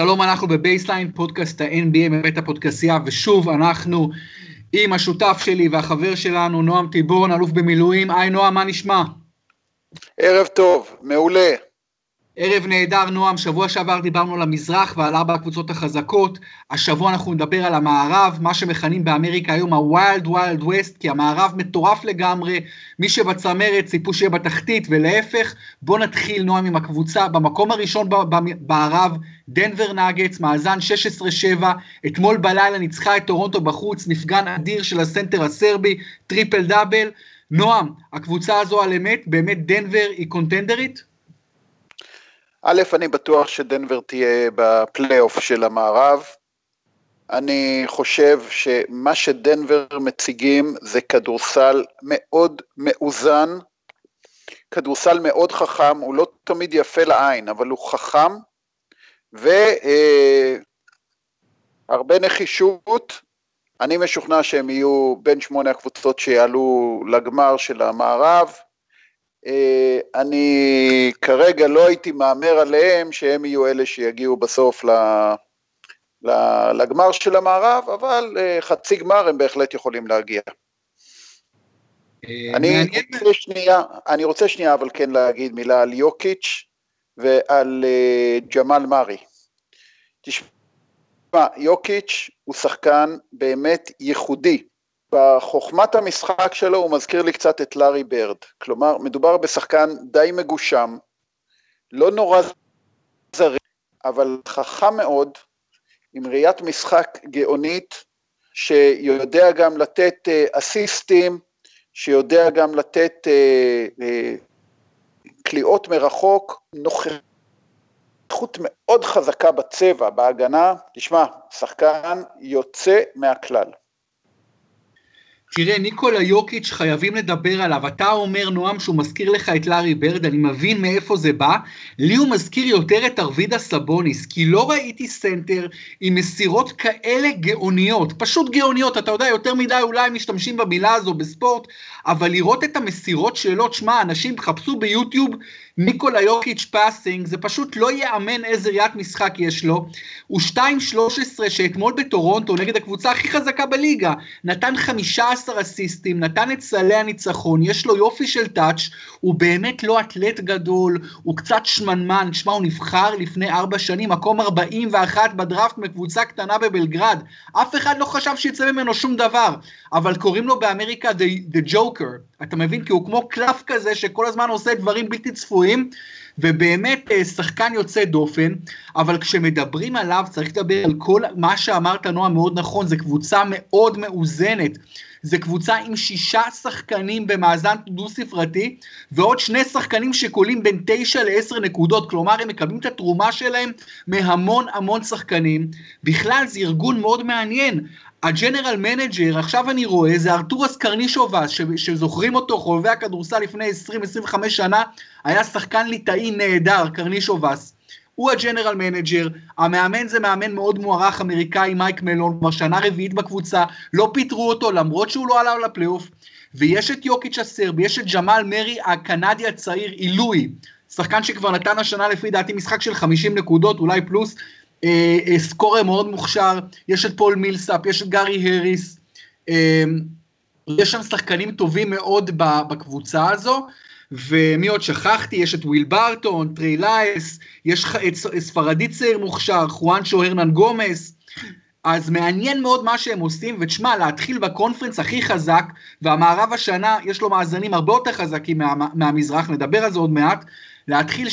שלום, אנחנו בבייסליין, פודקאסט ה-NBA מבית הפודקסייה, ושוב אנחנו עם השותף שלי והחבר שלנו, נועם תיבון, אלוף במילואים. היי נועם, מה נשמע? ערב טוב, מעולה. ערב נהדר, נועם. שבוע שעבר דיברנו על המזרח ועל ארבע הקבוצות החזקות. השבוע אנחנו נדבר על המערב, מה שמכנים באמריקה היום ה-Wild Wild West, כי המערב מטורף לגמרי. מי שבצמרת ציפו שיהיה בתחתית, ולהפך. בואו נתחיל, נועם, עם הקבוצה. במקום הראשון במערב, דנבר נאגטס, מאזן 16-7. אתמול בלילה ניצחה את טורונטו בחוץ, מפגן אדיר של הסנטר הסרבי, triple double. נועם, הקבוצה הזו על אמת, באמת דנבר היא קונטנדרית? א', אני בטוח שדנבר תהיה בפלייאוף של המערב. אני חושב שמה שדנבר מציגים זה כדורסל מאוד מאוזן, כדורסל מאוד חכם, הוא לא תמיד יפה לעין, אבל הוא חכם, והרבה אה, נחישות. אני משוכנע שהם יהיו בין שמונה הקבוצות שיעלו לגמר של המערב. אה, אני כרגע לא הייתי מהמר עליהם שהם יהיו אלה שיגיעו בסוף לגמר של המערב, אבל אה, חצי גמר הם בהחלט יכולים להגיע. אה, אני רוצה שנייה, אני רוצה שנייה אבל כן להגיד מילה על יוקיץ' ועל ג'מאל מארי. תשמע, יוקיץ' הוא שחקן באמת ייחודי. בחוכמת המשחק שלו הוא מזכיר לי קצת את לארי ברד. כלומר, מדובר בשחקן די מגושם, לא נורא זריז, אבל חכם מאוד, עם ראיית משחק גאונית, שיודע גם לתת אה, אסיסטים, שיודע גם לתת אה, אה, קליעות מרחוק, נוכחות מאוד חזקה בצבע, בהגנה. תשמע, שחקן יוצא מהכלל. תראה, ניקולה יוקיץ' חייבים לדבר עליו. אתה אומר, נועם, שהוא מזכיר לך את לארי ברד, אני מבין מאיפה זה בא. לי הוא מזכיר יותר את ארבידאס סאבוניס, כי לא ראיתי סנטר עם מסירות כאלה גאוניות, פשוט גאוניות, אתה יודע, יותר מדי אולי משתמשים במילה הזו בספורט, אבל לראות את המסירות שלו, תשמע, אנשים חפשו ביוטיוב ניקולה יוקיץ' passing, זה פשוט לא ייאמן איזה ראיית משחק יש לו. הוא 2-13 שאתמול בטורונטו, נגד הקבוצה הכי חזקה בליגה, נתן 15 אסיסטים, נתן את סלי הניצחון, יש לו יופי של touch, הוא באמת לא אתלט גדול, הוא קצת שמנמן, תשמע, הוא נבחר לפני 4 שנים, מקום 41 בדראפט מקבוצה קטנה בבלגרד. אף אחד לא חשב שיצא ממנו שום דבר, אבל קוראים לו באמריקה The, the Joker. אתה מבין? כי הוא כמו קלף כזה שכל הזמן עושה דברים בלתי צפויים, ובאמת אה, שחקן יוצא דופן, אבל כשמדברים עליו צריך לדבר על כל מה שאמרת נועה מאוד נכון, זו קבוצה מאוד מאוזנת. זה קבוצה עם שישה שחקנים במאזן דו ספרתי, ועוד שני שחקנים שקולים בין תשע לעשר נקודות, כלומר הם מקבלים את התרומה שלהם מהמון המון שחקנים. בכלל זה ארגון מאוד מעניין. ה general manager, עכשיו אני רואה, זה ארתורס קרנישובאס, שזוכרים אותו, חובבי הכדורסל לפני 20-25 שנה, היה שחקן ליטאי נהדר, קרנישובאס. הוא ה general manager, המאמן זה מאמן מאוד מוערך אמריקאי, מייק מלון, כבר שנה רביעית בקבוצה, לא פיטרו אותו למרות שהוא לא עלה לפלייאוף, ויש את יוקיץ' הסרבי, יש את ג'מאל מרי הקנדי הצעיר, עילוי, שחקן שכבר נתן השנה לפי דעתי משחק של 50 נקודות, אולי פלוס, אה, אה, scorer מאוד מוכשר, יש את פול מילסאפ, יש את גארי הריס, אה, יש שם שחקנים טובים מאוד בקבוצה הזו, ומי עוד שכחתי? יש את וויל ברטון, טרי לייס, יש את ספרדי צעיר מוכשר, חואנצ'ו הרננגומס, אז מעניין מאוד מה שהם עושים, ותשמע, להתחיל ב conference הכי חזק, והמערב השנה יש לו מאזנים הרבה יותר חזקים מה, מהמזרח, נדבר על זה עוד מעט, להתחיל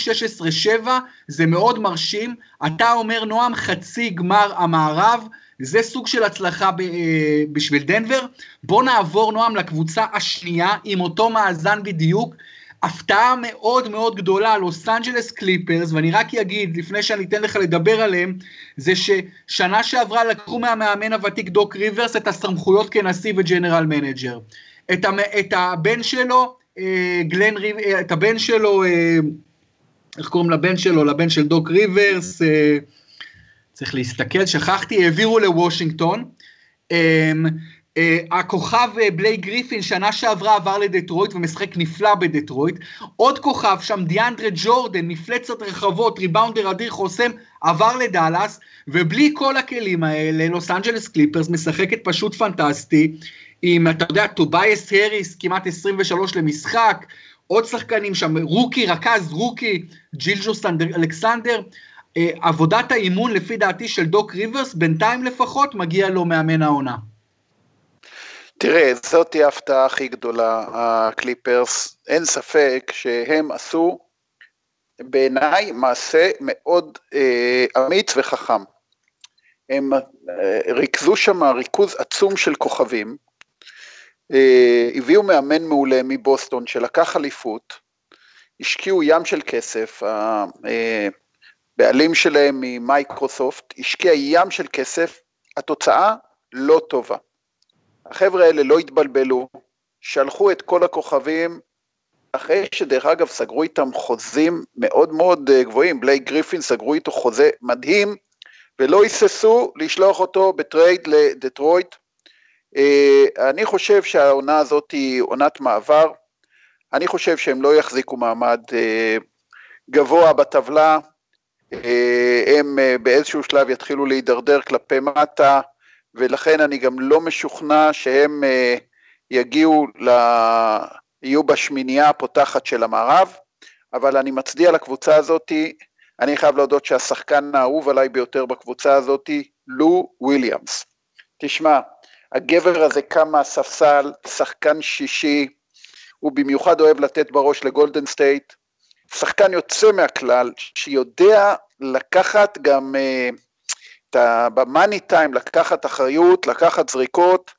16-7 זה מאוד מרשים. אתה אומר, נועם, חצי גמר המערב, זה סוג של הצלחה ב, אה, בשביל דנבר. בוא נעבור, נועם, לקבוצה השנייה, עם אותו מאזן בדיוק. הפתעה מאוד מאוד גדולה, לוס אנג'לס קליפרס, ואני רק אגיד, לפני שאני אתן לך לדבר עליהם, זה ששנה שעברה לקחו מהמאמן הוותיק דוק ריברס את הסמכויות כנשיא וג'נרל מנג'ר. את, הבן שלו, גלן ריב, את הבן שלו, אה, איך קוראים לבן שלו? לבן של דוק ריברס, צריך להסתכל, שכחתי, העבירו לוושינגטון. Uh, הכוכב uh, בליי גריפין שנה שעברה עבר לדטרויט ומשחק נפלא בדטרויט. עוד כוכב שם, דיאנדרה ג'ורדן, מפלצת רחבות, ריבאונדר אדיר חוסם, עבר לדאלאס, ובלי כל הכלים האלה, לוס אנג'לס קליפרס משחקת פשוט פנטסטי, עם, אתה יודע, טובייס הריס, כמעט 23 למשחק, עוד שחקנים שם, רוקי, רכז רוקי, גילג'וס אלכסנדר. אה, עבודת האימון, לפי דעתי, של דוק ריברס, בינתיים לפחות, מגיע לו מאמן העונה. תראה, זאת תהיה ההפתעה הכי גדולה, הקליפרס. אין ספק שהם עשו, בעיניי, מעשה מאוד אה, אמיץ וחכם. הם אה, ריכזו שם ריכוז עצום של כוכבים, אה, הביאו מאמן מעולה מבוסטון שלקח אליפות, השקיעו ים של כסף, הבעלים אה, שלהם ממייקרוסופט השקיע ים של כסף, התוצאה לא טובה. החבר'ה האלה לא התבלבלו, שלחו את כל הכוכבים, אחרי שדרך אגב סגרו איתם חוזים מאוד מאוד אה, גבוהים, בלייק גריפין סגרו איתו חוזה מדהים, ולא היססו לשלוח אותו בטרייד לדטרויט. אה, אני חושב שהעונה הזאת היא עונת מעבר, אני חושב שהם לא יחזיקו מעמד אה, גבוה בטבלה, הם באיזשהו שלב יתחילו להידרדר כלפי מטה, ולכן אני גם לא משוכנע שהם אה, יגיעו, ל... יהיו בשמינייה הפותחת של המערב, אבל אני מצדיע לקבוצה הזאתי, אני חייב להודות שהשחקן האהוב עליי ביותר בקבוצה הזאתי, לו וויליאמס. תשמע, הגבר הזה קם מהספסל, שחקן שישי, הוא במיוחד אוהב לתת בראש לגולדן סטייט, שחקן יוצא מהכלל, שיודע לקחת גם אה, במאני טיים לקחת אחריות, לקחת זריקות,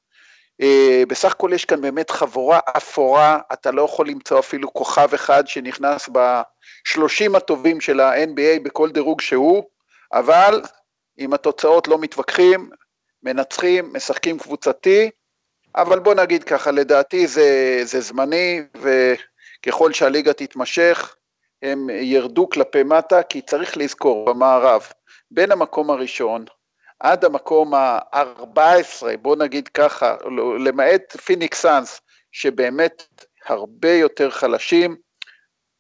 אה, בסך הכל יש כאן באמת חבורה אפורה, אתה לא יכול למצוא אפילו כוכב אחד שנכנס בשלושים הטובים של ה-NBA בכל דירוג שהוא, אבל עם התוצאות לא מתווכחים, מנצחים, משחקים קבוצתי, אבל בוא נגיד ככה, לדעתי זה, זה זמני, וככל שהליגה תתמשך, הם ירדו כלפי מטה, כי צריך לזכור, במערב, בין המקום הראשון עד המקום ה-14, בוא נגיד ככה, למעט פיניקס סאנס, שבאמת הרבה יותר חלשים,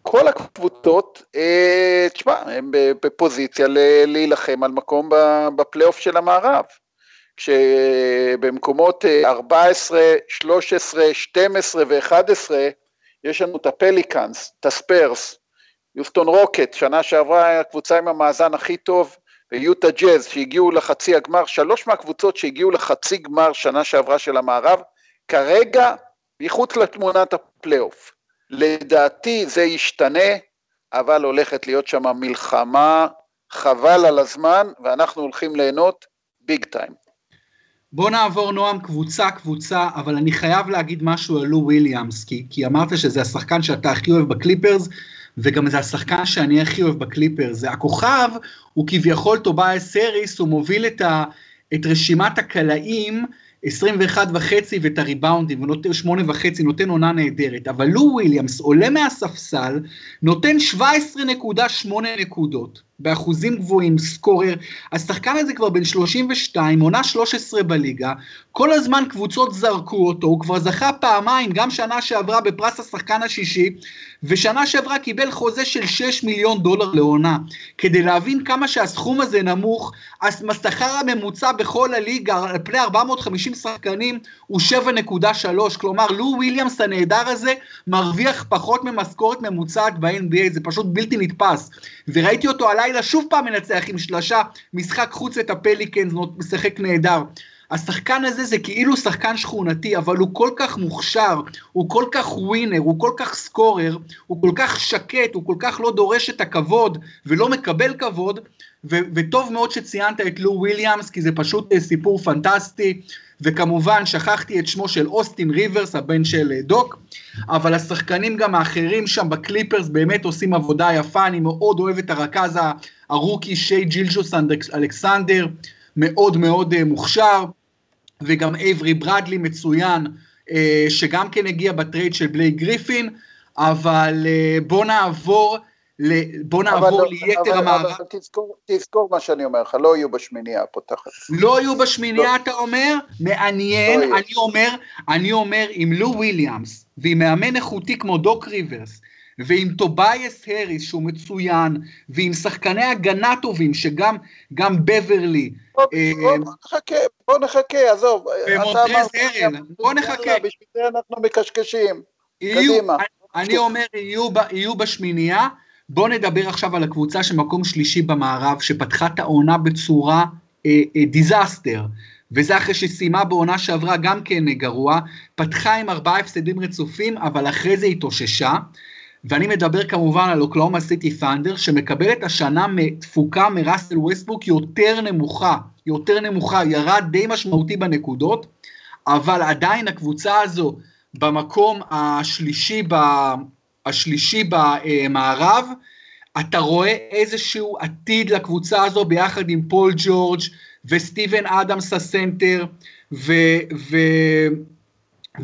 כל הקבוצות, אה, תשמע, הם בפוזיציה להילחם על מקום בפלייאוף של המערב. כשבמקומות 14, 13, 12 ו-11, יש לנו את הפליקאנס, את הספרס, יוסטון רוקט, שנה שעברה הקבוצה עם המאזן הכי טוב, ויוטה ג'אז שהגיעו לחצי הגמר, שלוש מהקבוצות שהגיעו לחצי גמר שנה שעברה של המערב, כרגע מחוץ לתמונת הפלייאוף. לדעתי זה ישתנה, אבל הולכת להיות שם מלחמה, חבל על הזמן, ואנחנו הולכים ליהנות big time. בוא נעבור נועם קבוצה קבוצה, אבל אני חייב להגיד משהו על לו וויליאמס, כי, כי אמרת שזה השחקן שאתה הכי אוהב בקליפרס, וגם זה השחקן שאני הכי אוהב בקליפרס, זה הכוכב, הוא כביכול טובייס הריס, הוא מוביל את, ה, את רשימת הקלעים, 21 וחצי ואת הריבאונדים, ונותן 8 וחצי, נותן עונה נהדרת, אבל לו וויליאמס עולה מהספסל, נותן 17.8 נקודות. באחוזים גבוהים, סקורר, השחקן הזה כבר בן 32, עונה 13 בליגה, כל הזמן קבוצות זרקו אותו, הוא כבר זכה פעמיים, גם שנה שעברה בפרס השחקן השישי, ושנה שעברה קיבל חוזה של 6 מיליון דולר לעונה. כדי להבין כמה שהסכום הזה נמוך, השכר הממוצע בכל הליגה, על פני 450 שחקנים, הוא 7.3, כלומר, לו וויליאמס הנהדר הזה מרוויח פחות ממשכורת ממוצעת ב-NBA, זה פשוט בלתי נתפס. וראיתי אותו עליי הלילה שוב פעם מנצח עם שלושה, משחק חוץ את הפליקנס, משחק נהדר. השחקן הזה זה כאילו שחקן שכונתי, אבל הוא כל כך מוכשר, הוא כל כך ווינר, הוא כל כך סקורר, הוא כל כך שקט, הוא כל כך לא דורש את הכבוד ולא מקבל כבוד, ו- וטוב מאוד שציינת את לו וויליאמס, כי זה פשוט אה, סיפור פנטסטי. וכמובן שכחתי את שמו של אוסטין ריברס, הבן של אה, דוק, אבל השחקנים גם האחרים שם בקליפרס באמת עושים עבודה יפה, אני מאוד אוהב את הרכז הרוקי שי גילג'וס אלכסנדר, מאוד מאוד אה, מוכשר, וגם אייברי ברדלי מצוין, אה, שגם כן הגיע בטרייד של בליי גריפין, אבל בואו נעבור בוא נעבור לא, ליתר אבל, המערב. אבל תזכור, תזכור מה שאני אומר לך, לא יהיו בשמינייה הפותחת. לא יהיו בשמינייה, לא. אתה אומר? מעניין, לא אני אומר, אני אומר, עם לו וויליאמס, ועם מאמן איכותי כמו דוק ריברס, ועם טובייס הריס שהוא מצוין, ועם שחקני הגנה טובים שגם גם בברלי. בוא, אה, בוא נחכה, בוא נחכה, עזוב. ומונטרז הרל, בוא נחכה. בשביל זה אנחנו מקשקשים. יהיו, קדימה. אני אומר, יהיו, יהיו בשמינייה. בואו נדבר עכשיו על הקבוצה שמקום שלישי במערב, שפתחה את העונה בצורה אה, אה, disaster, וזה אחרי שסיימה בעונה שעברה גם כן גרוע, פתחה עם ארבעה הפסדים רצופים, אבל אחרי זה התאוששה. ואני מדבר כמובן על אוקלהומה סיטי ת'אנדר, שמקבלת השנה תפוקה מראסל ווסטברוק יותר נמוכה, יותר נמוכה, ירד די משמעותי בנקודות, אבל עדיין הקבוצה הזו במקום השלישי, השלישי במערב, אתה רואה איזשהו עתיד לקבוצה הזו ביחד עם פול ג'ורג' וסטיבן אדמס הסנטר, ו... ו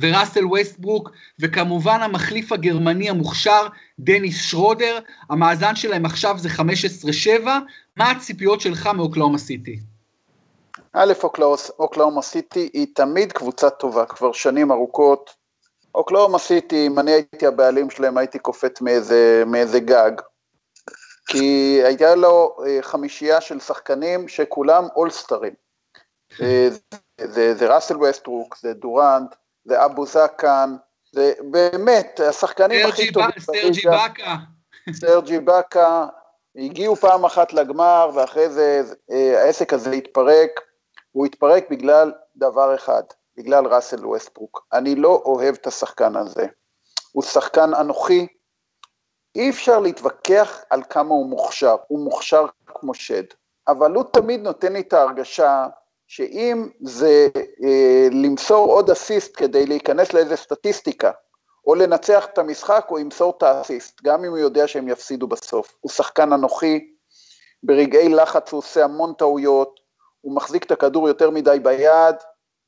וראסל ווסטברוק, וכמובן המחליף הגרמני המוכשר, דניס שרודר, המאזן שלהם עכשיו זה 15-7, מה הציפיות שלך מאוקלהומה סיטי? א', אוקלהומה סיטי היא תמיד קבוצה טובה, כבר שנים ארוכות. אוקלהומה סיטי, אם אני הייתי הבעלים שלהם, הייתי קופץ מאיזה, מאיזה גג. כי הייתה לו אה, חמישייה של שחקנים שכולם אולסטרים. זה, זה, זה ראסל ווסטברוק, זה דורנט, זה אבו זקן, זה באמת השחקנים הכי טובים. סרג'י באקה. סרג'י באקה, הגיעו פעם אחת לגמר ואחרי זה אה, העסק הזה התפרק, הוא התפרק בגלל דבר אחד, בגלל ראסל ווסטברוק. אני לא אוהב את השחקן הזה. הוא שחקן אנוכי, אי אפשר להתווכח על כמה הוא מוכשר, הוא מוכשר כמו שד, אבל הוא תמיד נותן לי את ההרגשה שאם זה אה, למסור עוד אסיסט כדי להיכנס לאיזה סטטיסטיקה, או לנצח את המשחק, הוא ימסור את האסיסט, גם אם הוא יודע שהם יפסידו בסוף. הוא שחקן אנוכי, ברגעי לחץ הוא עושה המון טעויות, הוא מחזיק את הכדור יותר מדי ביד,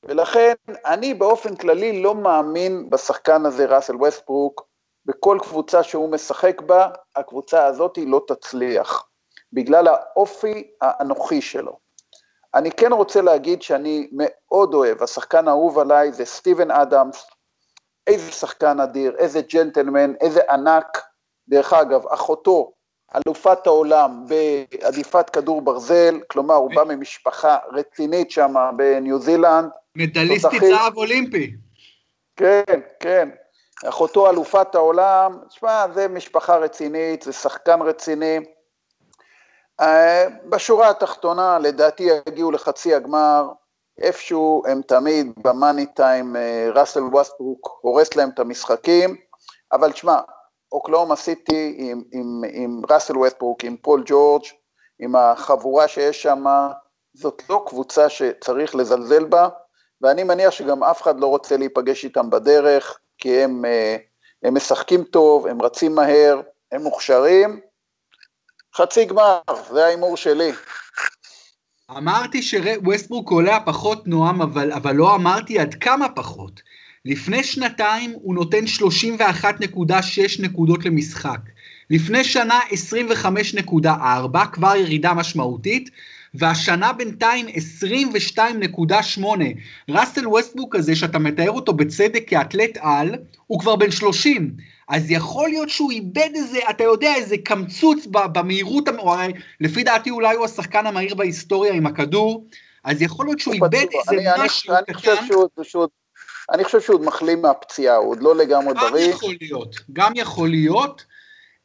ולכן אני באופן כללי לא מאמין בשחקן הזה, ראסל ווסטברוק, בכל קבוצה שהוא משחק בה, הקבוצה הזאת לא תצליח, בגלל האופי האנוכי שלו. אני כן רוצה להגיד שאני מאוד אוהב, השחקן האהוב עליי זה סטיבן אדמס, איזה שחקן אדיר, איזה ג'נטלמן, איזה ענק. דרך אגב, אחותו, אלופת העולם בעדיפת כדור ברזל, כלומר הוא בא ממשפחה רצינית שם בניו זילנד. מדליסטית זהב אולימפי. כן, כן. אחותו אלופת העולם, תשמע, זה משפחה רצינית, זה שחקן רציני. אה, בשורה התחתונה, לדעתי יגיעו לחצי הגמר, איפשהו הם תמיד במאני טיים, אה, ראסל ווסטברוק הורס להם את המשחקים, אבל תשמע, אוקלהומה סיטי עם, עם, עם ראסל ווסטברוק, עם פול ג'ורג', עם החבורה שיש שם, זאת לא קבוצה שצריך לזלזל בה, ואני מניח שגם אף אחד לא רוצה להיפגש איתם בדרך, כי הם, אה, הם משחקים טוב, הם רצים מהר, הם מוכשרים, חצי גמר, זה ההימור שלי. אמרתי שווסטברוק עולה פחות נועם, אבל, אבל לא אמרתי עד כמה פחות. לפני שנתיים הוא נותן 31.6 נקודות למשחק. לפני שנה 25.4, כבר ירידה משמעותית, והשנה בינתיים 22.8. ראסל ווסטבוק הזה, שאתה מתאר אותו בצדק כאתלט על, הוא כבר בן 30. אז יכול להיות שהוא איבד איזה, אתה יודע, איזה קמצוץ במהירות, או הרי לפי דעתי אולי הוא השחקן המהיר בהיסטוריה עם הכדור, אז יכול להיות שהוא איבד איזה אני, משהו אני, קטן. אני חושב שהוא עוד מחלים מהפציעה, הוא עוד לא לגמרי בריא. גם יכול להיות, גם יכול להיות.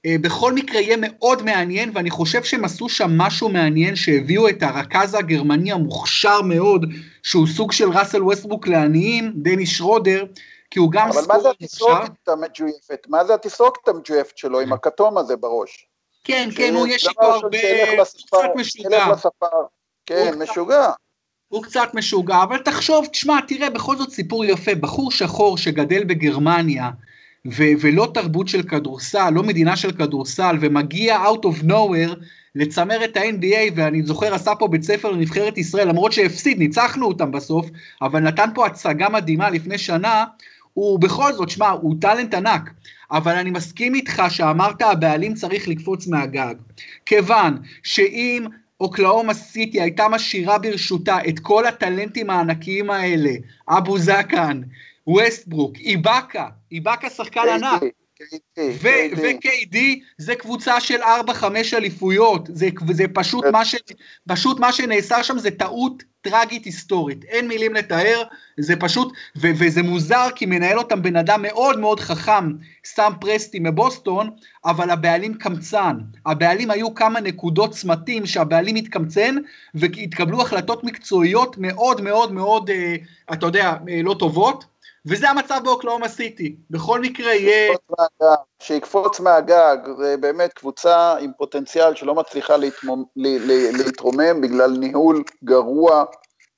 אה, בכל מקרה יהיה מאוד מעניין, ואני חושב שהם עשו שם משהו מעניין, שהביאו את הרכז הגרמני המוכשר מאוד, שהוא סוג של ראסל ווסטבוק לעניים, דני שרודר, כי הוא גם סקור מוכשר. אבל מה זה התסרוקת המג'ויפת? מה זה התסרוקת המג'ויפת שלו עם הכתום הזה בראש? כן, כן, הוא יש איתו הרבה... קצת משוגע. כן, משוגע. הוא קצת משוגע, אבל תחשוב, תשמע, תראה, בכל זאת סיפור יפה, בחור שחור שגדל בגרמניה, ו- ולא תרבות של כדורסל, לא מדינה של כדורסל, ומגיע out of nowhere לצמר את ה-NBA, ואני זוכר עשה פה בית ספר לנבחרת ישראל, למרות שהפסיד, ניצחנו אותם בסוף, אבל נתן פה הצגה מדהימה לפני שנה, הוא בכל זאת, שמע, הוא טאלנט ענק, אבל אני מסכים איתך שאמרת הבעלים צריך לקפוץ מהגג. כיוון שאם אוקלאומה סיטי הייתה משאירה ברשותה את כל הטלנטים הענקיים האלה, אבו זקן, ווסטברוק, איבאקה, איבאקה שחקן ענק. ו-KD זה קבוצה של 4-5 אליפויות, זה, זה פשוט, מה ש, פשוט מה שנעשה שם זה טעות טרגית היסטורית, אין מילים לתאר, זה פשוט, ו- וזה מוזר כי מנהל אותם בן אדם מאוד מאוד חכם, סאם פרסטי מבוסטון, אבל הבעלים קמצן, הבעלים היו כמה נקודות צמתים שהבעלים התקמצן, והתקבלו החלטות מקצועיות מאוד מאוד מאוד, אה, אתה יודע, אה, לא טובות, וזה המצב באוקלאומה סיטי, בכל מקרה יהיה... שיקפוץ מהגג, זה באמת קבוצה עם פוטנציאל שלא מצליחה להתמומ... להתרומם בגלל ניהול גרוע.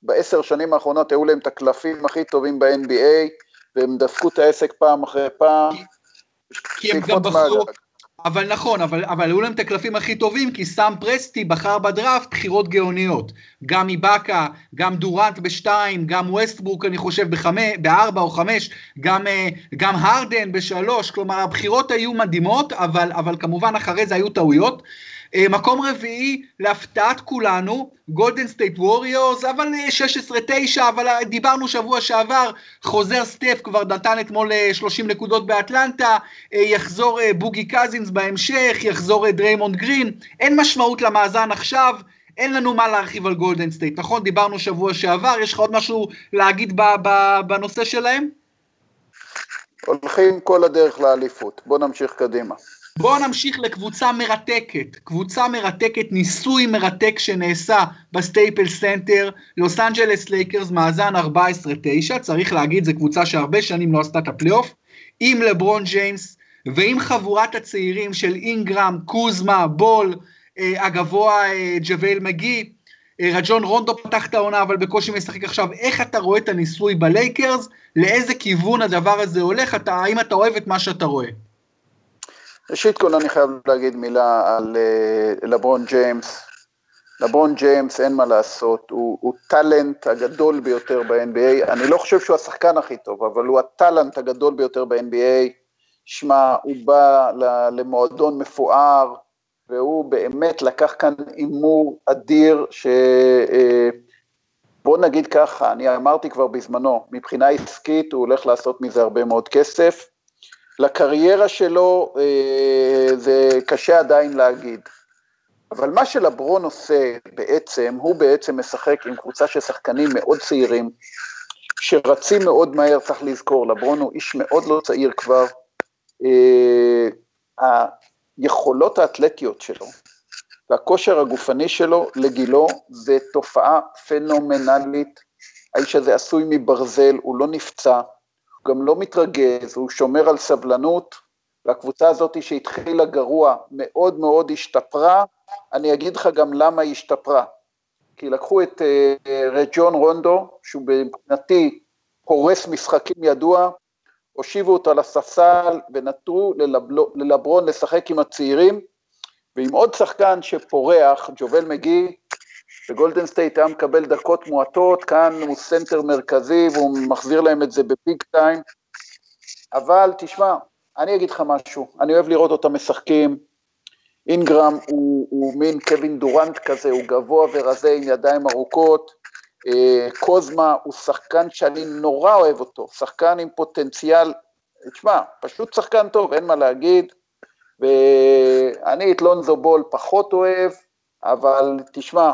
בעשר שנים האחרונות היו להם את הקלפים הכי טובים ב-NBA, והם דפקו את העסק פעם אחרי פעם. כי הם גם בחרו, אבל נכון, אבל, אבל היו להם את הקלפים הכי טובים, כי סאם פרסטי בחר בדראפט בחירות גאוניות. גם איבאקה, גם דורנט בשתיים, גם ווסטברוק אני חושב בחמש, בארבע או חמש, גם, אה, גם הרדן בשלוש, כלומר הבחירות היו מדהימות, אבל, אבל כמובן אחרי זה היו טעויות. אה, מקום רביעי, להפתעת כולנו, גולדן סטייט ווריורס, אבל 16-9, אה, אבל אה, דיברנו שבוע שעבר, חוזר סטף כבר נתן אתמול 30 נקודות באטלנטה, יחזור בוגי קזינס בהמשך, יחזור דריימונד גרין, אין משמעות למאזן עכשיו, אין לנו מה להרחיב על גולדן סטייט, נכון? דיברנו שבוע שעבר, יש לך עוד משהו להגיד בנושא שלהם? הולכים כל הדרך לאליפות, בוא נמשיך קדימה. בואו נמשיך לקבוצה מרתקת, קבוצה מרתקת, ניסוי מרתק שנעשה בסטייפל סנטר, לוס אנג'לס לייקרס, מאזן 14-9, צריך להגיד, זו קבוצה שהרבה שנים לא עשתה את הפלייאוף, עם לברון ג'יימס ועם חבורת הצעירים של אינגרם, קוזמה, בול, אה, הגבוה אה, ג'ווייל מגי, אה, רג'ון רונדו פתח את העונה אבל בקושי משחק עכשיו, איך אתה רואה את הניסוי בלייקרס, לאיזה כיוון הדבר הזה הולך, אתה, האם אתה אוהב את מה שאתה רואה? ראשית כל אני חייב להגיד מילה על uh, לברון ג'יימס. לברון ג'יימס, אין מה לעשות, הוא, הוא טאלנט הגדול ביותר ב-NBA, אני לא חושב שהוא השחקן הכי טוב, אבל הוא הטאלנט הגדול ביותר ב-NBA. שמע, הוא בא למועדון מפואר, והוא באמת לקח כאן הימור אדיר, ש... אה, נגיד ככה, אני אמרתי כבר בזמנו, מבחינה עסקית הוא הולך לעשות מזה הרבה מאוד כסף, לקריירה שלו אה, זה קשה עדיין להגיד. אבל מה שלברון עושה בעצם, הוא בעצם משחק עם קבוצה של שחקנים מאוד צעירים, שרצים מאוד מהר, צריך לזכור, לברון הוא איש מאוד לא צעיר כבר. אה, היכולות האתלטיות שלו והכושר הגופני שלו לגילו זה תופעה פנומנלית. האיש הזה עשוי מברזל, הוא לא נפצע, גם לא מתרגז, הוא שומר על סבלנות, והקבוצה הזאת שהתחילה גרוע מאוד מאוד השתפרה, אני אגיד לך גם למה היא השתפרה. כי לקחו את uh, רג'ון רונדו, שהוא מבחינתי הורס משחקים ידוע, הושיבו אותו לספסל ונתנו ללבלו, ללברון לשחק עם הצעירים, ועם עוד שחקן שפורח, ג'ובל מגי, בגולדן סטייט היה מקבל דקות מועטות, כאן הוא סנטר מרכזי והוא מחזיר להם את זה ב big time, אבל תשמע, אני אגיד לך משהו, אני אוהב לראות אותם משחקים, אינגרם הוא, הוא מין קווין דורנט כזה, הוא גבוה ורזה עם ידיים ארוכות, אה, קוזמה הוא שחקן שאני נורא אוהב אותו, שחקן עם פוטנציאל, תשמע, פשוט שחקן טוב, אין מה להגיד, ואני את לונזו בול פחות אוהב, אבל תשמע,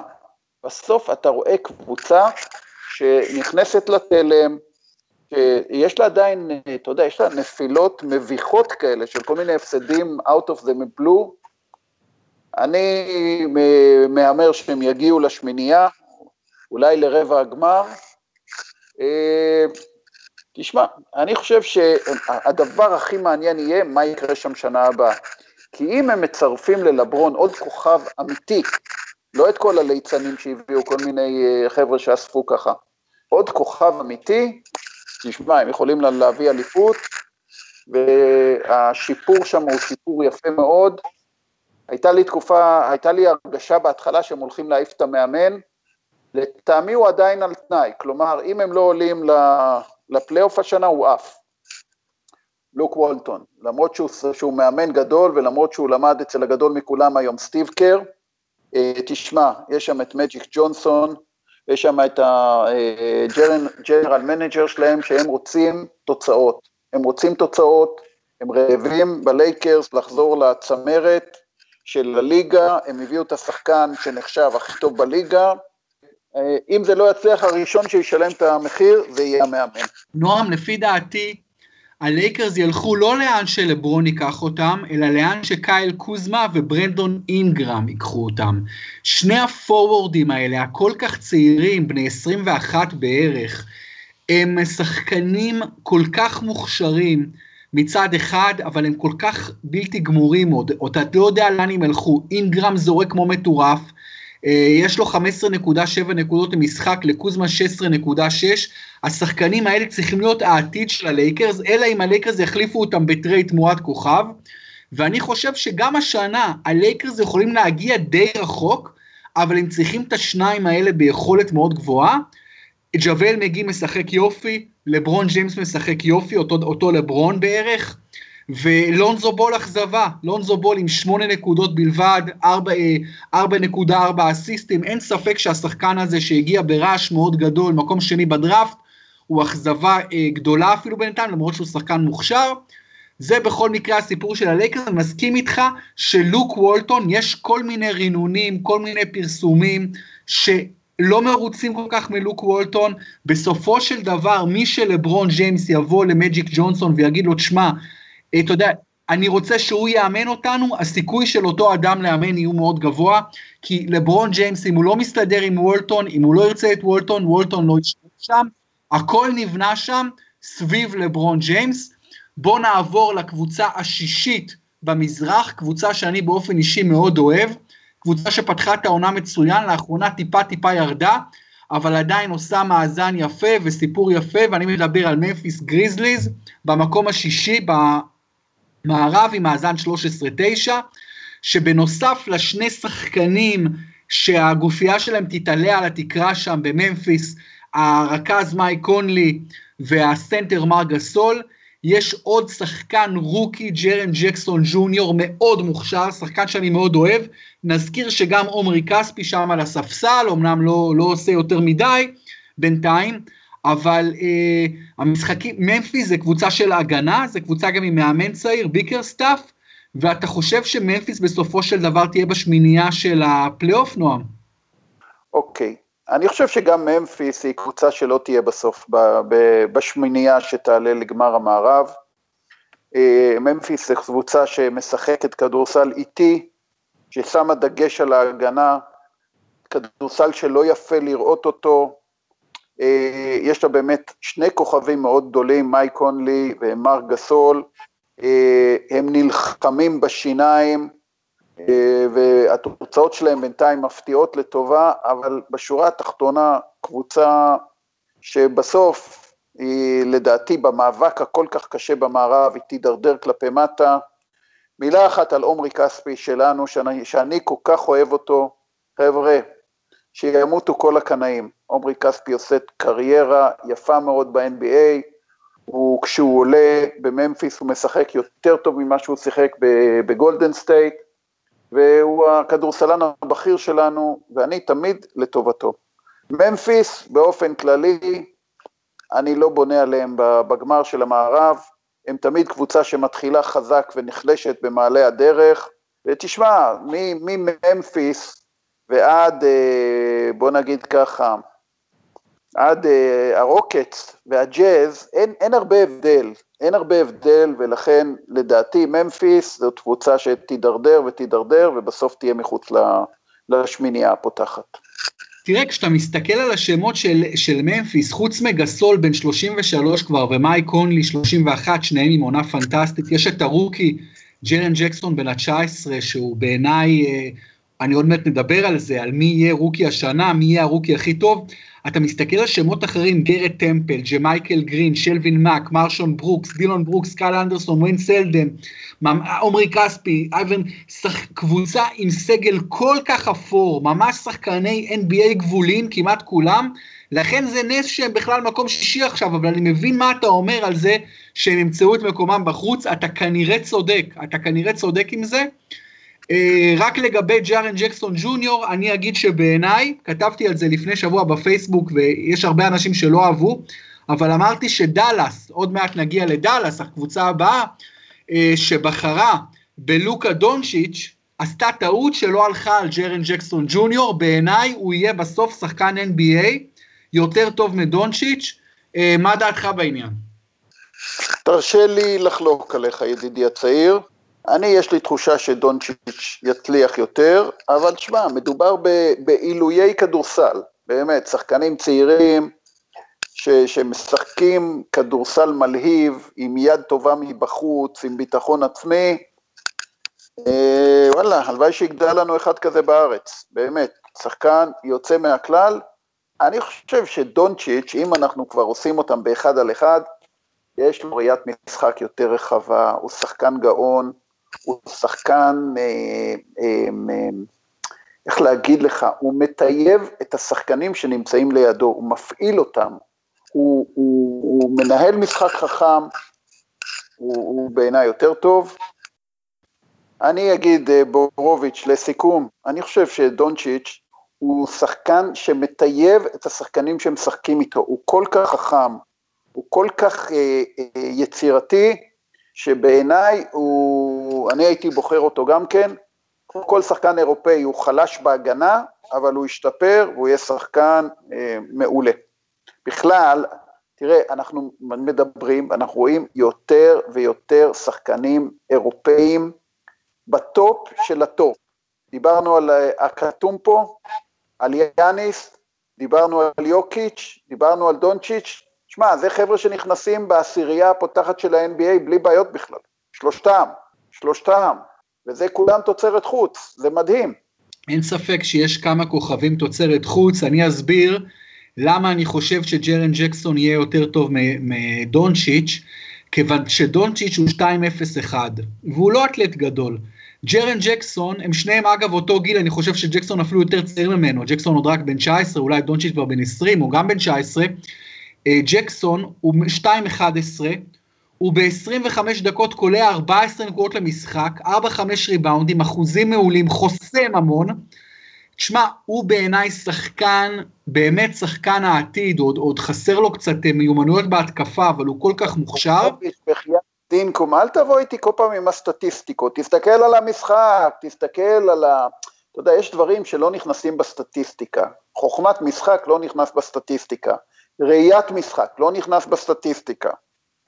בסוף אתה רואה קבוצה שנכנסת לתלם, שיש לה עדיין, אתה יודע, יש לה נפילות מביכות כאלה של כל מיני הפסדים out of the blue. אני מהמר שהם יגיעו לשמינייה, אולי לרבע הגמר. אה, תשמע, אני חושב שהדבר הכי מעניין יהיה מה יקרה שם שנה הבאה. כי אם הם מצרפים ללברון עוד כוכב אמיתי, לא את כל הליצנים שהביאו כל מיני אה, חבר'ה שאספו ככה. עוד כוכב אמיתי, תשמע, הם יכולים להביא אליפות, והשיפור שם הוא שיפור יפה מאוד. הייתה לי תקופה, הייתה לי הרגשה בהתחלה שהם הולכים להעיף את המאמן, לטעמי הוא עדיין על תנאי, כלומר, אם הם לא עולים לפלייאוף השנה, הוא עף. לוק וולטון, למרות שהוא, שהוא מאמן גדול ולמרות שהוא למד אצל הגדול מכולם היום סטיב קר, תשמע, יש שם את מג'יק ג'ונסון, יש שם את ה general manager שלהם שהם רוצים תוצאות, הם רוצים תוצאות, הם רעבים בלייקרס לחזור לצמרת של הליגה, הם הביאו את השחקן שנחשב הכי טוב בליגה, אה, אם זה לא יצליח, הראשון שישלם את המחיר זה יהיה המאמן. נועם, לפי דעתי, הלייקרס ילכו לא לאן שלברון ייקח אותם, אלא לאן שקייל קוזמה וברנדון אינגרם ייקחו אותם. שני הפורוורדים האלה, הכל כך צעירים, בני 21 בערך, הם שחקנים כל כך מוכשרים מצד אחד, אבל הם כל כך בלתי גמורים עוד. אתה לא יודע לאן הם ילכו. אינגרם זורק כמו מטורף, יש לו 15.7 נקודות למשחק, לקוזמה 16.6. השחקנים האלה צריכים להיות העתיד של הלייקרס, אלא אם הלייקרס יחליפו אותם בטרייד תמורת כוכב. ואני חושב שגם השנה הלייקרס יכולים להגיע די רחוק, אבל הם צריכים את השניים האלה ביכולת מאוד גבוהה. ג'וול מגי משחק יופי, לברון ג'יימס משחק יופי, אותו, אותו לברון בערך. ולונזו בול אכזבה, לונזו בול עם 8 נקודות בלבד, 4.4 אה, אסיסטים, אין ספק שהשחקן הזה שהגיע ברעש מאוד גדול, מקום שני בדראפט, הוא אכזבה אה, גדולה אפילו בינתיים, למרות שהוא שחקן מוכשר. זה בכל מקרה הסיפור של הלייקרס, אני מסכים איתך שלוק וולטון, יש כל מיני רינונים, כל מיני פרסומים, שלא מרוצים כל כך מלוק וולטון, בסופו של דבר מי שלברון ג'יימס יבוא למג'יק ג'ונסון ויגיד לו, תשמע, אתה יודע, אני רוצה שהוא יאמן אותנו, הסיכוי של אותו אדם לאמן יהיו מאוד גבוה, כי לברון ג'יימס, אם הוא לא מסתדר עם וולטון, אם הוא לא ירצה את וולטון, וולטון לא ישב שם, הכל נבנה שם סביב לברון ג'יימס. בואו נעבור לקבוצה השישית במזרח, קבוצה שאני באופן אישי מאוד אוהב, קבוצה שפתחה את העונה מצוין, לאחרונה טיפה טיפה ירדה, אבל עדיין עושה מאזן יפה וסיפור יפה, ואני מדבר על מפיס גריזליז, במקום השישי מערב עם מאזן 13-9, שבנוסף לשני שחקנים שהגופייה שלהם תתעלה על התקרה שם בממפיס, הרכז מייק קונלי והסנטר מרק גסול, יש עוד שחקן רוקי, ג'רן ג'קסון ג'וניור, מאוד מוכשר, שחקן שאני מאוד אוהב. נזכיר שגם עומרי כספי שם על הספסל, אמנם לא, לא עושה יותר מדי בינתיים, אבל אה, המשחקים, ממפיס זה קבוצה של הגנה, זה קבוצה גם עם מאמן צעיר, ביקרסטאף, ואתה חושב שממפיס בסופו של דבר תהיה בשמינייה של הפלייאוף, נועם? אוקיי, okay. אני חושב שגם ממפיס היא קבוצה שלא תהיה בסוף בשמינייה שתעלה לגמר המערב. אה, ממפיס זה קבוצה שמשחקת כדורסל איטי, ששמה דגש על ההגנה, כדורסל שלא יפה לראות אותו, יש לה באמת שני כוכבים מאוד גדולים, מייק קונלי ומר גסול, אה, הם נלחמים בשיניים, אה, והתוצאות שלהם בינתיים מפתיעות לטובה, אבל בשורה התחתונה קבוצה שבסוף היא לדעתי במאבק הכל כך קשה במערב, היא תידרדר כלפי מטה. מילה אחת על עומרי כספי שלנו, שאני, שאני כל כך אוהב אותו, חבר'ה, שימותו כל הקנאים. עומרי כספי עושה קריירה יפה מאוד ב-NBA, הוא, כשהוא עולה בממפיס הוא משחק יותר טוב ממה שהוא שיחק בגולדן סטייט, והוא הכדורסלן הבכיר שלנו, ואני תמיד לטובתו. ממפיס באופן כללי, אני לא בונה עליהם בגמר של המערב, הם תמיד קבוצה שמתחילה חזק ונחלשת במעלה הדרך, ותשמע, מממפיס ועד, אה, בוא נגיד ככה, עד uh, הרוקטס והג'אז, אין, אין הרבה הבדל, אין הרבה הבדל, ולכן לדעתי ממפיס זאת קבוצה שתידרדר ותידרדר, ובסוף תהיה מחוץ לשמינייה הפותחת. תראה, כשאתה מסתכל על השמות של, של ממפיס, חוץ מגסול בן 33 כבר, ומאי קונלי 31, שניהם עם עונה פנטסטית, יש את הרוקי, ג'רן ג'קסון בן ה-19, שהוא בעיניי... אני עוד מעט נדבר על זה, על מי יהיה רוקי השנה, מי יהיה הרוקי הכי טוב. אתה מסתכל על שמות אחרים, גארט טמפל, ג'מייקל גרין, שלווין מאק, מרשון ברוקס, דילון ברוקס, קייל אנדרסון, ווין סלדן, עומרי כספי, אייבן, שח... קבוצה עם סגל כל כך אפור, ממש שחקני NBA גבוליים, כמעט כולם, לכן זה נס שהם בכלל מקום שישי עכשיו, אבל אני מבין מה אתה אומר על זה שהם ימצאו את מקומם בחוץ, אתה כנראה צודק, אתה כנראה צודק עם זה. אה, רק לגבי ג'ארן ג'קסון ג'וניור, אני אגיד שבעיניי, כתבתי על זה לפני שבוע בפייסבוק, ויש הרבה אנשים שלא אהבו, אבל אמרתי שדאלאס, עוד מעט נגיע לדאלאס, הקבוצה הבאה, אה, שבחרה בלוקה דונצ'יץ', עשתה טעות שלא הלכה על ג'רן ג'קסון ג'וניור, בעיניי הוא יהיה בסוף שחקן NBA יותר טוב מדונצ'יץ', אה, מה דעתך בעניין? תרשה לי לחלוק עליך, ידידי הצעיר. אני, יש לי תחושה שדונצ'יץ' יצליח יותר, אבל תשמע, מדובר בעילויי כדורסל, באמת, שחקנים צעירים ש, שמשחקים כדורסל מלהיב, עם יד טובה מבחוץ, עם ביטחון עצמי. אה, וואלה, הלוואי שיגדל לנו אחד כזה בארץ, באמת, שחקן יוצא מהכלל. אני חושב שדונצ'יץ', אם אנחנו כבר עושים אותם באחד על אחד, יש לו ראיית משחק יותר רחבה, הוא שחקן גאון, הוא שחקן, אה, אה, אה, איך להגיד לך, הוא מטייב את השחקנים שנמצאים לידו, הוא מפעיל אותם, הוא, הוא, הוא מנהל משחק חכם, הוא, הוא בעיניי יותר טוב. אני אגיד, בורוביץ', לסיכום, אני חושב שדונצ'יץ' הוא שחקן שמטייב את השחקנים שמשחקים איתו, הוא כל כך חכם, הוא כל כך אה, אה, יצירתי, שבעיניי הוא, אני הייתי בוחר אותו גם כן, כל שחקן אירופאי הוא חלש בהגנה, אבל הוא ישתפר והוא יהיה שחקן אה, מעולה. בכלל, תראה, אנחנו מדברים, אנחנו רואים יותר ויותר שחקנים אירופאים בטופ של הטופ. דיברנו על הכתום פה, על יאניס, דיברנו על יוקיץ', דיברנו על דונצ'יץ', שמע, זה חבר'ה שנכנסים בעשירייה הפותחת של ה-NBA בלי בעיות בכלל. שלושתם, שלושתם, וזה כולם תוצרת חוץ, זה מדהים. אין ספק שיש כמה כוכבים תוצרת חוץ, אני אסביר למה אני חושב שג'רן ג'קסון יהיה יותר טוב מדונצ'יץ', כיוון שדונצ'יץ' הוא 2-0-1, והוא לא אתלט גדול. ג'רן ג'קסון, הם שניהם אגב אותו גיל, אני חושב שג'קסון אפילו יותר צעיר ממנו, ג'קסון עוד רק בן 19, אולי דונצ'יץ' כבר בן 20, הוא גם בן 19, אה, ג'קסון הוא 2-11, הוא ב-25 דקות קולע 14 נקודות למשחק, 4-5 ריבאונדים, אחוזים מעולים, חוסם המון. תשמע, הוא בעיניי שחקן, באמת שחקן העתיד, עוד, עוד חסר לו קצת אה, מיומנויות בהתקפה, אבל הוא כל כך מוכשר. דינקום, אל תבוא איתי כל פעם עם הסטטיסטיקות, תסתכל על המשחק, תסתכל על ה... אתה יודע, יש דברים שלא נכנסים בסטטיסטיקה. חוכמת משחק לא נכנס בסטטיסטיקה. ראיית משחק, לא נכנס בסטטיסטיקה.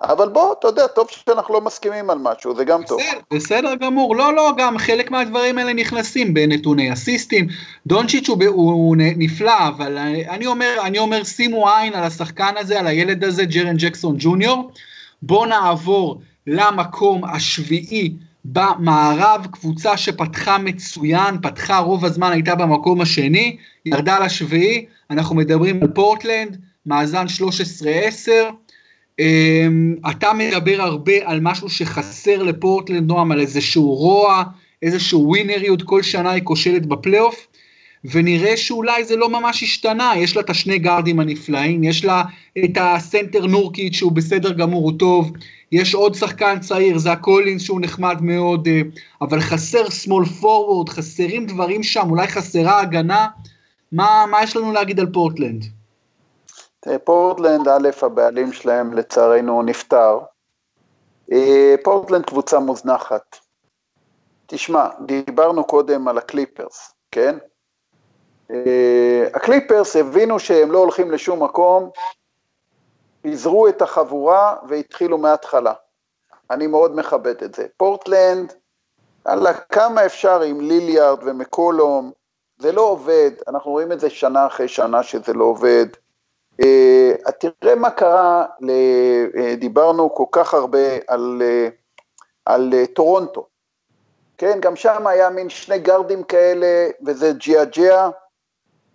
אבל בוא, אתה יודע, טוב שאנחנו לא מסכימים על משהו, זה גם בסדר, טוב. בסדר גמור, לא, לא, גם חלק מהדברים האלה נכנסים בנתוני אסיסטים. דונצ'יץ' הוא, הוא נפלא, אבל אני אומר, אני אומר, שימו עין על השחקן הזה, על הילד הזה, ג'רן ג'קסון ג'וניור. בואו נעבור למקום השביעי במערב, קבוצה שפתחה מצוין, פתחה רוב הזמן, הייתה במקום השני, ירדה לשביעי, אנחנו מדברים על פורטלנד. מאזן 13-10. אמ, אתה מדבר הרבה על משהו שחסר לפורטלנד נועם, על איזשהו רוע, איזשהו ווינריות, כל שנה היא כושלת בפלייאוף, ונראה שאולי זה לא ממש השתנה, יש לה את השני גארדים הנפלאים, יש לה את הסנטר נורקיץ' שהוא בסדר גמור, הוא טוב, יש עוד שחקן צעיר, זה הקולינס שהוא נחמד מאוד, אה, אבל חסר small forward, חסרים דברים שם, אולי חסרה הגנה, מה, מה יש לנו להגיד על פורטלנד? אה, פורטלנד, א', הבעלים שלהם לצערנו נפטר. אה, פורטלנד קבוצה מוזנחת. תשמע, דיברנו קודם על הקליפרס, כן? אה, הקליפרס הבינו שהם לא הולכים לשום מקום, פיזרו את החבורה והתחילו מההתחלה. אני מאוד מכבד את זה. פורטלנד, אללה, כמה אפשר עם ליליארד ומקולום, זה לא עובד, אנחנו רואים את זה שנה אחרי שנה שזה לא עובד. Uh, תראה מה קרה, uh, דיברנו כל כך הרבה על, uh, על טורונטו, כן, גם שם היה מין שני גרדים כאלה, וזה ג'יה ג'יה,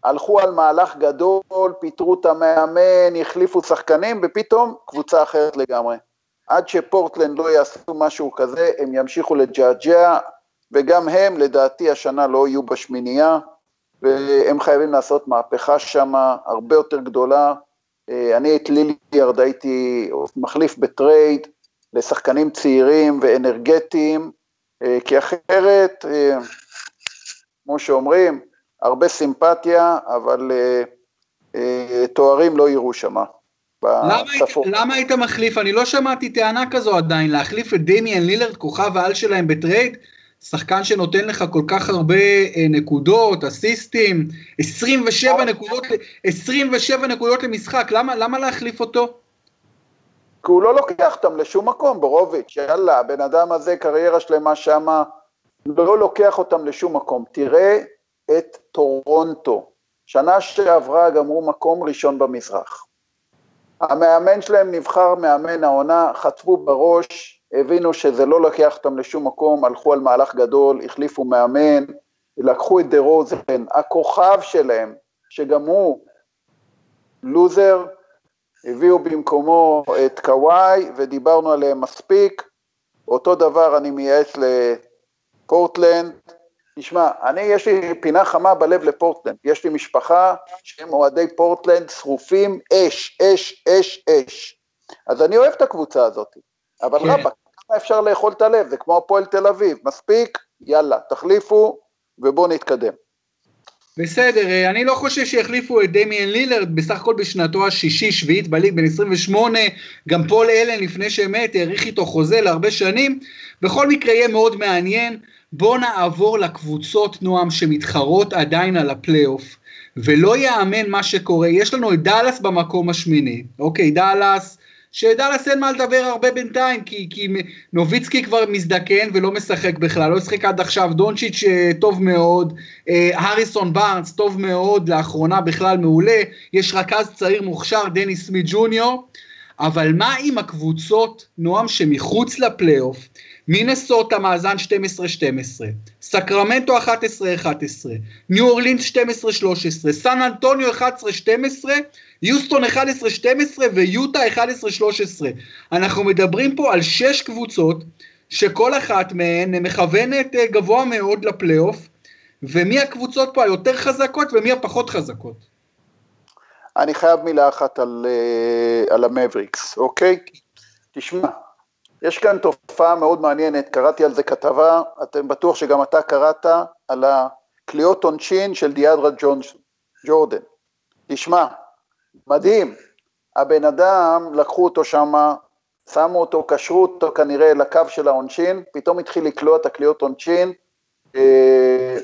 הלכו על מהלך גדול, פיטרו את המאמן, החליפו שחקנים, ופתאום קבוצה אחרת לגמרי. עד שפורטלנד לא יעשו משהו כזה, הם ימשיכו לג'עג'ע, וגם הם, לדעתי, השנה לא יהיו בשמינייה, והם חייבים לעשות מהפכה שם הרבה יותר גדולה. אה, אני את ליליארד הייתי מחליף בטרייד לשחקנים צעירים ואנרגטיים, אה, כי אחרת, אה, כמו שאומרים, הרבה סימפתיה, אבל תוארים לא יראו שמה. למה, למה היית מחליף? אני לא שמעתי טענה כזו עדיין, להחליף את דמיאן לילרד, כוכב העל שלהם בטרייד, שחקן שנותן לך כל כך הרבה אה, נקודות, אסיסטים, 27 נקודות, 27 נקודות למשחק, למה, למה להחליף אותו? כי הוא לא לוקח אותם לשום מקום, בורוביץ', יאללה, הבן אדם הזה, קריירה שלמה שמה, לא לוקח אותם לשום מקום. תראה את טורונטו, שנה שעברה גמרו מקום ראשון במזרח. המאמן שלהם נבחר מאמן העונה, חטפו בראש, הבינו שזה לא לוקח אותם לשום מקום, הלכו על מהלך גדול, החליפו מאמן, לקחו את דה רוזן, הכוכב שלהם, שגם הוא לוזר, הביאו במקומו את קוואי ודיברנו עליהם מספיק. אותו דבר אני מייעץ לפורטלנד, תשמע, אני, יש לי פינה חמה בלב לפורטלנד, יש לי משפחה שהם אוהדי פורטלנד שרופים אש, אש, אש, אש. אז אני אוהב את הקבוצה הזאת, אבל כן. רבאק, כמה אפשר לאכול את הלב, זה כמו הפועל תל אביב, מספיק, יאללה, תחליפו ובואו נתקדם. בסדר, אה, אני לא חושב שיחליפו את דמיאן לילרד, בסך הכל בשנתו השישי-שביעית בליג, בן 28, גם פול אלן לפני שמת, האריך איתו חוזה להרבה שנים, בכל מקרה יהיה מאוד מעניין. בואו נעבור לקבוצות, נועם, שמתחרות עדיין על הפלייאוף, ולא יאמן מה שקורה. יש לנו את דאלאס במקום השמיני, אוקיי, דאלאס, שדאלאס אין מה לדבר הרבה בינתיים, כי, כי נוביצקי כבר מזדקן ולא משחק בכלל, לא שיחק עד עכשיו, דונצ'יץ' אה, טוב מאוד, אה, הריסון בארנס טוב מאוד, לאחרונה בכלל מעולה, יש רכז צעיר מוכשר, דניס סמית' ג'וניור, אבל מה עם הקבוצות, נועם, שמחוץ לפלייאוף, מינסוטה מאזן 12-12, סקרמנטו 11-11, ניו אורלינס 12-13, סן אנטוניו 11-12, יוסטון 11-12 ויוטה 11-13. אנחנו מדברים פה על שש קבוצות שכל אחת מהן מכוונת אה, גבוה מאוד לפלייאוף, ומי הקבוצות פה היותר חזקות ומי הפחות חזקות. אני חייב מילה אחת על, אה, על המבריקס, אוקיי? תשמע, יש כאן תופעה מאוד מעניינת, קראתי על זה כתבה, אתם בטוח שגם אתה קראת על הקליעות עונשין של דיאדרה ג'ורדן. תשמע, מדהים, הבן אדם, לקחו אותו שמה, שמו אותו, קשרו אותו כנראה לקו של העונשין, פתאום התחיל לקלוע את הקליעות עונשין. אה,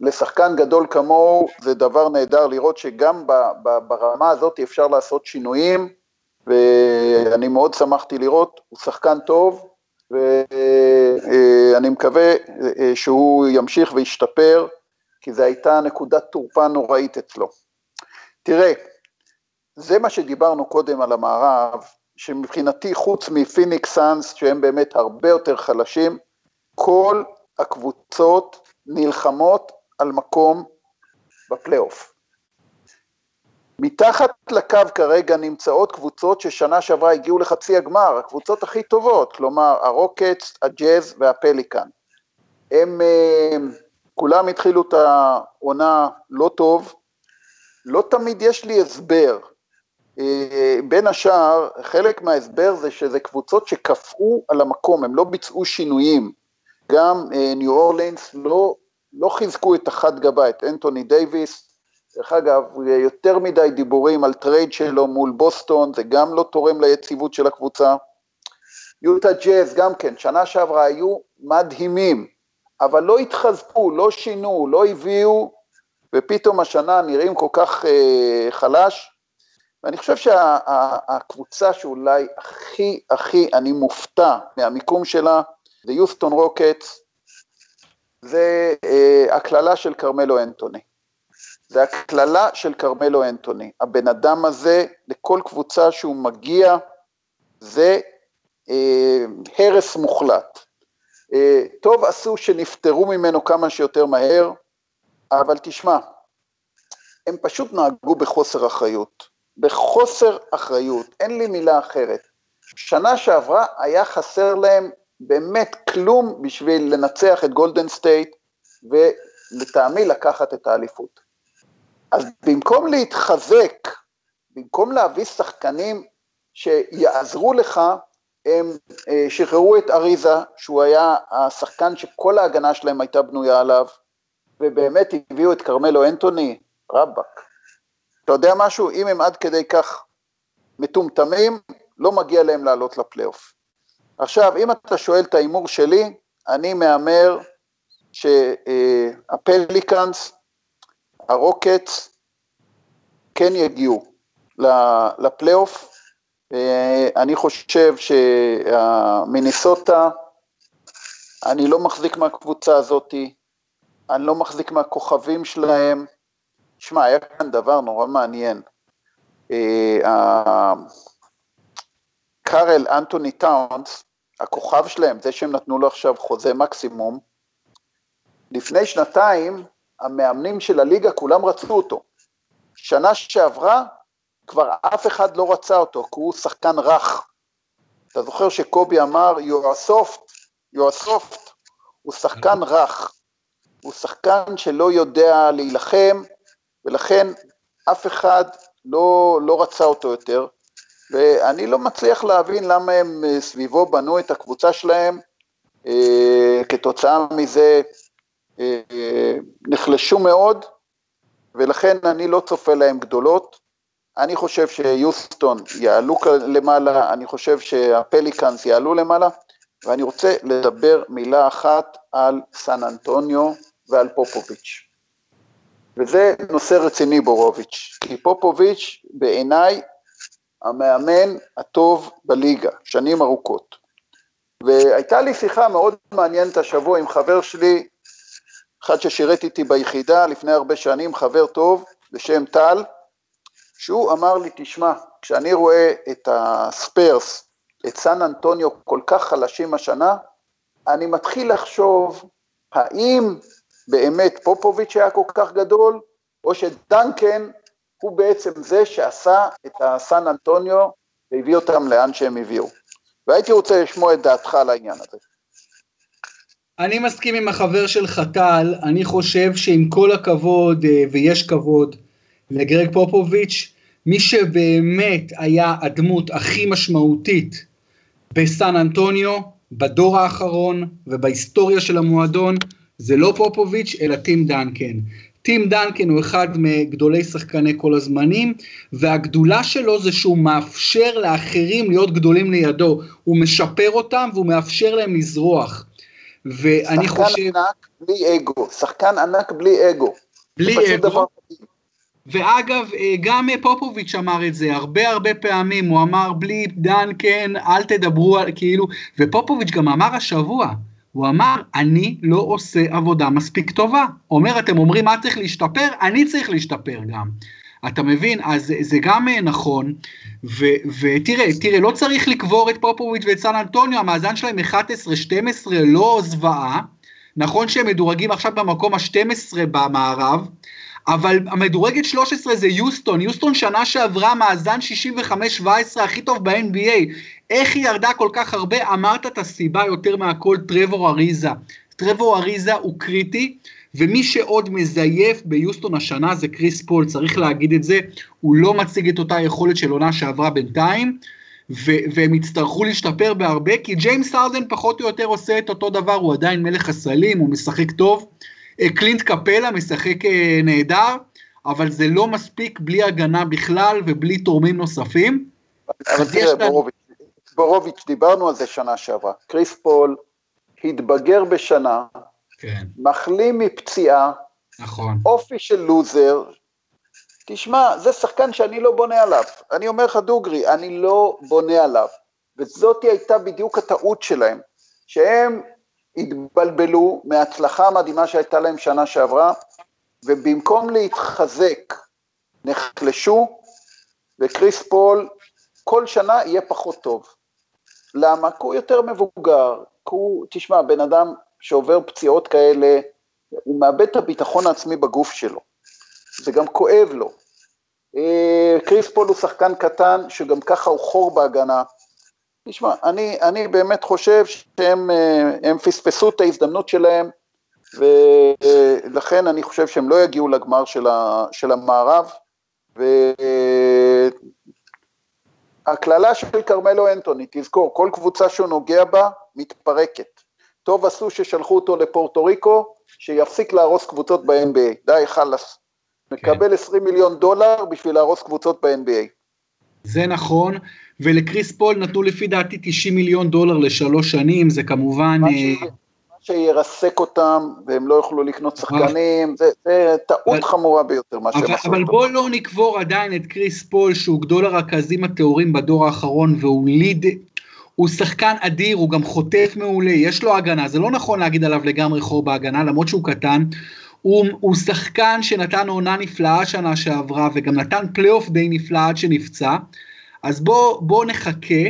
לשחקן גדול כמוהו זה דבר נהדר לראות שגם ברמה הזאת אפשר לעשות שינויים. ואני מאוד שמחתי לראות, הוא שחקן טוב, ואני מקווה אה, שהוא ימשיך וישתפר, כי זו הייתה נקודת תורפה נוראית אצלו. תראה, זה מה שדיברנו קודם על המערב, שמבחינתי חוץ מפיניקס סאנס, שהם באמת הרבה יותר חלשים, כל הקבוצות נלחמות על מקום בפלייאוף. מתחת לקו כרגע נמצאות קבוצות ששנה שעברה הגיעו לחצי הגמר, הקבוצות הכי טובות, כלומר הרוקטס, הג'אז והפליקן. הם אה, כולם התחילו את העונה לא טוב, לא תמיד יש לי הסבר. אה, בין השאר, חלק מההסבר זה שזה קבוצות שקפאו על המקום, הם לא ביצעו שינויים. גם ניו אה, אורלינס לא, לא חיזקו את החד גבה, את אנטוני דייוויס, דרך אגב, יותר מדי דיבורים על טרייד שלו מול בוסטון, זה גם לא תורם ליציבות של הקבוצה. יוטה ג'אז גם כן, שנה שעברה היו מדהימים, אבל לא התחזקו, לא שינו, לא הביאו, ופתאום השנה נראים כל כך אה, חלש. ואני חושב שהקבוצה שה, שאולי הכי הכי אני מופתע מהמיקום שלה, זה יוסטון רוקטס, זה אה, הקללה של כרמלו אנטוני. זה הקללה של כרמלו אנטוני. הבן אדם הזה, לכל קבוצה שהוא מגיע, זה אה, הרס מוחלט. אה, טוב עשו שנפטרו ממנו כמה שיותר מהר, אבל תשמע, הם פשוט נהגו בחוסר אחריות. בחוסר אחריות, אין לי מילה אחרת. שנה שעברה היה חסר להם באמת כלום בשביל לנצח את גולדן סטייט ולטעמי לקחת את האליפות. אז במקום להתחזק, במקום להביא שחקנים שיעזרו לך, הם אה, שחררו את אריזה, שהוא היה השחקן שכל ההגנה שלהם הייתה בנויה עליו, ובאמת הביאו את כרמלו אנטוני, רבאק. אתה יודע משהו? אם הם עד כדי כך מטומטמים, לא מגיע להם לעלות לפלייאוף. עכשיו, אם אתה שואל את ההימור שלי, אני מהמר שהפליקאנס, הרוקטס, כן יגיעו לפלייאוף. אני חושב שהמיניסוטה, אני לא מחזיק מהקבוצה הזאתי, אני לא מחזיק מהכוכבים שלהם. שמע, היה כאן דבר נורא מעניין. אה, קארל אנטוני טאונס, הכוכב שלהם, זה שהם נתנו לו עכשיו חוזה מקסימום, לפני שנתיים המאמנים של הליגה כולם רצו אותו. שנה שעברה כבר אף אחד לא רצה אותו, כי הוא שחקן רך. אתה זוכר שקובי אמר, you are soft, you are soft, הוא שחקן רך, הוא שחקן שלא יודע להילחם, ולכן אף אחד לא, לא רצה אותו יותר, ואני לא מצליח להבין למה הם אה, סביבו בנו את הקבוצה שלהם, אה, כתוצאה מזה אה, נחלשו מאוד, ולכן אני לא צופה להם גדולות. אני חושב שיוסטון יעלו למעלה, אני חושב שהפליקאנס יעלו למעלה, ואני רוצה לדבר מילה אחת על סן אנטוניו ועל פופוביץ'. וזה נושא רציני בורוביץ', כי פופוביץ' בעיניי המאמן הטוב בליגה, שנים ארוכות. והייתה לי שיחה מאוד מעניינת השבוע עם חבר שלי, אחד ששירת איתי ביחידה לפני הרבה שנים, חבר טוב בשם טל, שהוא אמר לי, תשמע, כשאני רואה את הספיירס, את סן אנטוניו כל כך חלשים השנה, אני מתחיל לחשוב, האם באמת פופוביץ' היה כל כך גדול, או שדנקן הוא בעצם זה שעשה את הסן אנטוניו והביא אותם לאן שהם הביאו. והייתי רוצה לשמוע את דעתך על העניין הזה. אני מסכים עם החבר שלך טל, אני חושב שעם כל הכבוד, אה, ויש כבוד, לגרג פופוביץ', מי שבאמת היה הדמות הכי משמעותית בסן אנטוניו, בדור האחרון ובהיסטוריה של המועדון, זה לא פופוביץ', אלא טים דנקן. טים דנקן הוא אחד מגדולי שחקני כל הזמנים, והגדולה שלו זה שהוא מאפשר לאחרים להיות גדולים לידו. הוא משפר אותם והוא מאפשר להם לזרוח. ואני חושב... שחקן ענק בלי אגו, שחקן ענק בלי אגו. בלי אגו. ואגב, אה, גם פופוביץ' אמר את זה הרבה הרבה פעמים, הוא אמר בלי דנקן, אל תדברו, על, כאילו, ופופוביץ' גם אמר השבוע, הוא אמר, אני לא עושה עבודה מספיק טובה. אומר, אתם אומרים מה צריך להשתפר? אני צריך להשתפר גם. אתה מבין? אז זה גם אה, נכון, ותראה, תראה, לא צריך לקבור את פופוביץ' ואת סן אנטוניו, המאזן שלהם 11-12 לא זוועה, נכון שהם מדורגים עכשיו במקום ה-12 במערב, אבל המדורגת 13 זה יוסטון, יוסטון שנה שעברה מאזן 65-17 הכי טוב ב-NBA, איך היא ירדה כל כך הרבה? אמרת את הסיבה יותר מהכל, טרבור אריזה. טרבור אריזה הוא קריטי, ומי שעוד מזייף ביוסטון השנה זה קריס פול, צריך להגיד את זה, הוא לא מציג את אותה יכולת של עונה שעברה בינתיים, ו- והם יצטרכו להשתפר בהרבה, כי ג'יימס הארדן פחות או יותר עושה את אותו דבר, הוא עדיין מלך הסלים, הוא משחק טוב, קלינט קפלה משחק אה, נהדר, אבל זה לא מספיק בלי הגנה בכלל ובלי תורמים נוספים. אבל תראה, בורוביץ', בורוביץ', דיברנו על זה שנה שעברה. קריס פול התבגר בשנה, כן. מחלים מפציעה, נכון. אופי של לוזר. תשמע, זה שחקן שאני לא בונה עליו. אני אומר לך דוגרי, אני לא בונה עליו. וזאת הייתה בדיוק הטעות שלהם, שהם התבלבלו מההצלחה המדהימה שהייתה להם שנה שעברה, ובמקום להתחזק, נחלשו, וקריס פול כל שנה יהיה פחות טוב. למה? כי הוא יותר מבוגר, הוא, תשמע, בן אדם שעובר פציעות כאלה, הוא מאבד את הביטחון העצמי בגוף שלו. זה גם כואב לו. אה, קריס פול הוא שחקן קטן, שגם ככה הוא חור בהגנה. תשמע, אני, אני באמת חושב שהם אה, פספסו את ההזדמנות שלהם, ולכן אני חושב שהם לא יגיעו לגמר של, ה, של המערב, והקללה של כרמלו אנטוני, תזכור, כל קבוצה שהוא נוגע בה מתפרקת. טוב עשו ששלחו אותו לפורטו ריקו, שיפסיק להרוס קבוצות ב-NBA, די חלאס. כן. מקבל 20 מיליון דולר בשביל להרוס קבוצות ב-NBA. זה נכון, ולקריס פול נתנו לפי דעתי 90 מיליון דולר לשלוש שנים, זה כמובן... מה אה, שירסק אותם, והם לא יוכלו לקנות שחקנים, זה, זה טעות אבל, חמורה ביותר, מה שהם עשו. אבל בואו לא נקבור עדיין את קריס פול, שהוא גדול הרכזים הטהורים בדור האחרון, והוא ליד, הוא שחקן אדיר, הוא גם חוטף מעולה, יש לו הגנה, זה לא נכון להגיד עליו לגמרי חור בהגנה, למרות שהוא קטן. הוא, הוא שחקן שנתן עונה נפלאה שנה שעברה, וגם נתן פלייאוף די נפלא עד שנפצע. אז בואו בוא נחכה.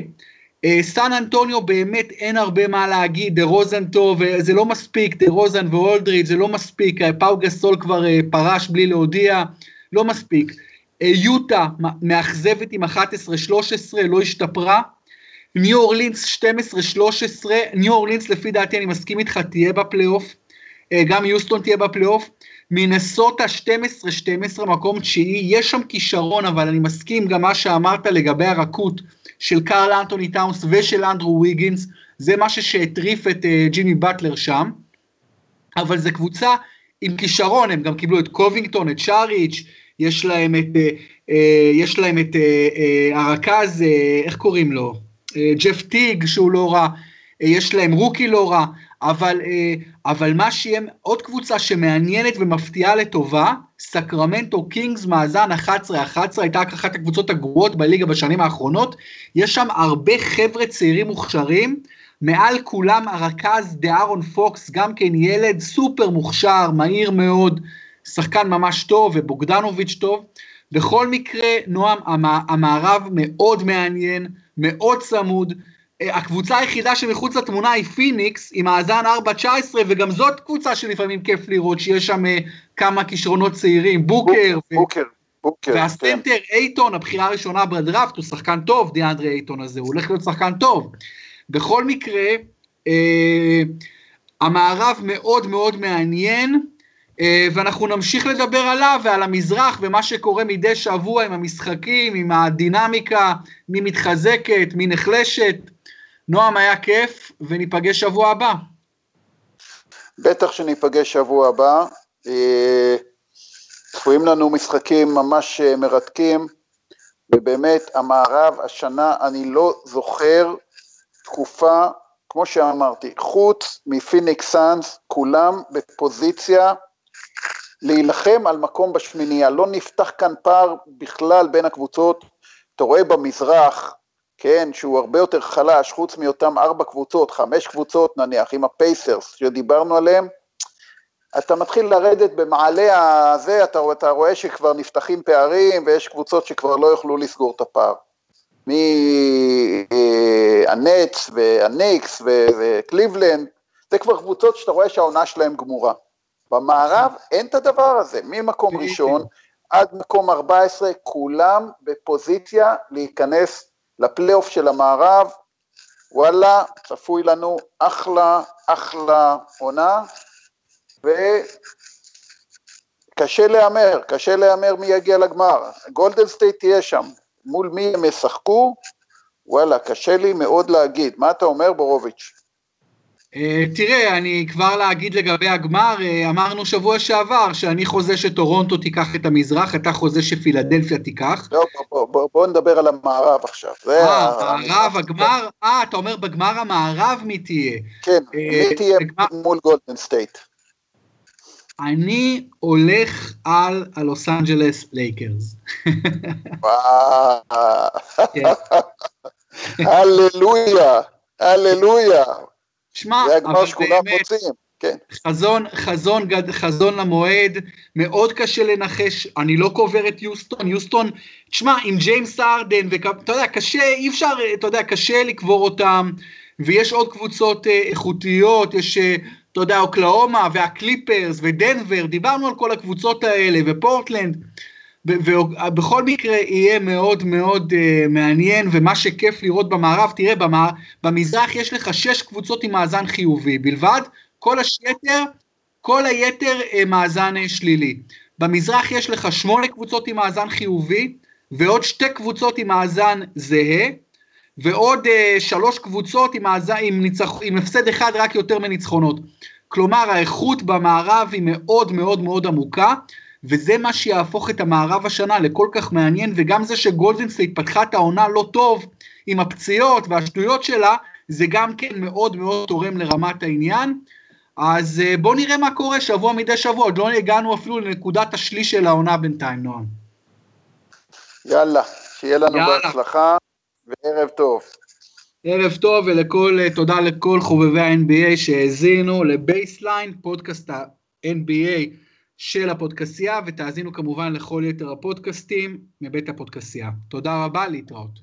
אה, סן אנטוניו באמת אין הרבה מה להגיד, דה רוזן טוב, אה, זה לא מספיק, דה רוזן ואולדריג' זה לא מספיק, אה, פאו גסול כבר פרש בלי להודיע, לא מספיק. יוטה מאכזבת עם 11-13, לא השתפרה. ניו אורלינס 12-13, ניו אורלינס לפי דעתי אני מסכים איתך תהיה בפלייאוף, גם יוסטון תהיה בפלייאוף. מינסוטה 12-12 מקום תשיעי, יש שם כישרון אבל אני מסכים גם מה שאמרת לגבי הרכות. של קארל אנטוני טאונס ושל אנדרו ויגינס, זה משהו שהטריף את אה, ג'ימי באטלר שם, אבל זו קבוצה עם כישרון, הם גם קיבלו את קובינגטון, את שאריץ', יש להם את, אה, אה, יש להם את אה, אה, הרכז, אה, איך קוראים לו? אה, ג'ף טיג שהוא לא רע, אה, יש להם רוקי לא רע, אבל, אה, אבל מה שיהיה עוד קבוצה שמעניינת ומפתיעה לטובה, סקרמנטו קינגס מאזן 11-11, הייתה אחת הקבוצות הגרועות בליגה בשנים האחרונות, יש שם הרבה חבר'ה צעירים מוכשרים, מעל כולם הרכז דארון פוקס, גם כן ילד סופר מוכשר, מהיר מאוד, שחקן ממש טוב ובוגדנוביץ' טוב. בכל מקרה, נועם, המערב מאוד מעניין, מאוד צמוד, הקבוצה היחידה שמחוץ לתמונה היא פיניקס, עם מאזן 4-19, וגם זאת קבוצה שלפעמים כיף לראות, שיש שם אה, כמה כישרונות צעירים, בוקר. בוקר, בוקר. והסנטר כן. אייטון, הבחירה הראשונה בדראפט, הוא שחקן טוב, דיאנדרי אייטון הזה, הוא הולך להיות שחקן טוב. בכל מקרה, אה, המערב מאוד מאוד מעניין, uh, ואנחנו נמשיך לדבר עליו ועל המזרח ומה שקורה מדי שבוע עם המשחקים, עם הדינמיקה, מי מתחזקת, מי נחלשת. נועם, היה כיף, וניפגש שבוע הבא. בטח שניפגש שבוע הבא. אה, צפויים לנו משחקים ממש אה, מרתקים, ובאמת המערב השנה, אני לא זוכר תקופה, כמו שאמרתי, חוץ מפיניקס סאנס, כולם בפוזיציה להילחם על מקום בשמינייה, לא נפתח כאן פער בכלל בין הקבוצות, אתה רואה במזרח, כן, שהוא הרבה יותר חלש, חוץ מאותם ארבע קבוצות, חמש קבוצות נניח, עם הפייסרס שדיברנו עליהם, אתה מתחיל לרדת במעלה הזה, אתה, אתה רואה שכבר נפתחים פערים ויש קבוצות שכבר לא יוכלו לסגור את הפער. מהנטס והניקס וקליבלנד, זה כבר קבוצות שאתה רואה שהעונה שלהם גמורה. במערב אין את הדבר הזה, ממקום ראשון עד מקום 14, כולם בפוזיציה להיכנס לפלייאוף של המערב, וואלה, צפוי לנו אחלה, אחלה עונה, וקשה להמר, קשה להמר מי יגיע לגמר. גולדן סטייט תהיה שם, מול מי הם ישחקו, וואלה, קשה לי מאוד להגיד. מה אתה אומר, בורוביץ'? אה, תראה, אני כבר להגיד לגבי הגמר, אה, אמרנו שבוע שעבר שאני חוזה שטורונטו תיקח את המזרח, אתה חוזה שפילדלפיה תיקח. לא, בוא, נדבר על המערב עכשיו. אה, המערב, הגמר, אה, אתה אומר בגמר המערב מי תהיה. כן, אה, מי תהיה. מול גולדן סטייט. אני הולך על הלוס אנג'לס לייקרס. כן. הללויה, הללויה. שמע, שכולם רוצים, כן. חזון, חזון, חזון למועד, מאוד קשה לנחש, אני לא קובר את יוסטון, יוסטון, תשמע, עם ג'יימס ארדן, ואתה יודע, קשה, אי אפשר, אתה יודע, קשה לקבור אותם, ויש עוד קבוצות איכותיות, יש, אתה יודע, אוקלאומה והקליפרס ודנבר, דיברנו על כל הקבוצות האלה, ופורטלנד. ובכל מקרה יהיה מאוד מאוד uh, מעניין, ומה שכיף לראות במערב, תראה, במע... במזרח יש לך שש קבוצות עם מאזן חיובי בלבד, כל היתר, כל היתר uh, מאזן uh, שלילי. במזרח יש לך שמונה קבוצות עם מאזן חיובי, ועוד שתי קבוצות עם מאזן זהה, ועוד uh, שלוש קבוצות עם, מאזן, עם, ניצח, עם הפסד אחד רק יותר מניצחונות. כלומר, האיכות במערב היא מאוד מאוד מאוד עמוקה, וזה מה שיהפוך את המערב השנה לכל כך מעניין, וגם זה שגולדן סטייט פתחה את העונה לא טוב עם הפציעות והשטויות שלה, זה גם כן מאוד מאוד תורם לרמת העניין. אז אה, בואו נראה מה קורה שבוע מדי שבוע, עוד לא הגענו אפילו לנקודת השליש של העונה בינתיים, נועם. יאללה, שיהיה לנו יאללה. בהצלחה וערב טוב. ערב טוב ולכל, אה, תודה לכל חובבי ה-NBA שהאזינו לבייסליין, פודקאסט ה-NBA של הפודקסייה, ותאזינו כמובן לכל יתר הפודקאסטים מבית הפודקסייה. תודה רבה, להתראות.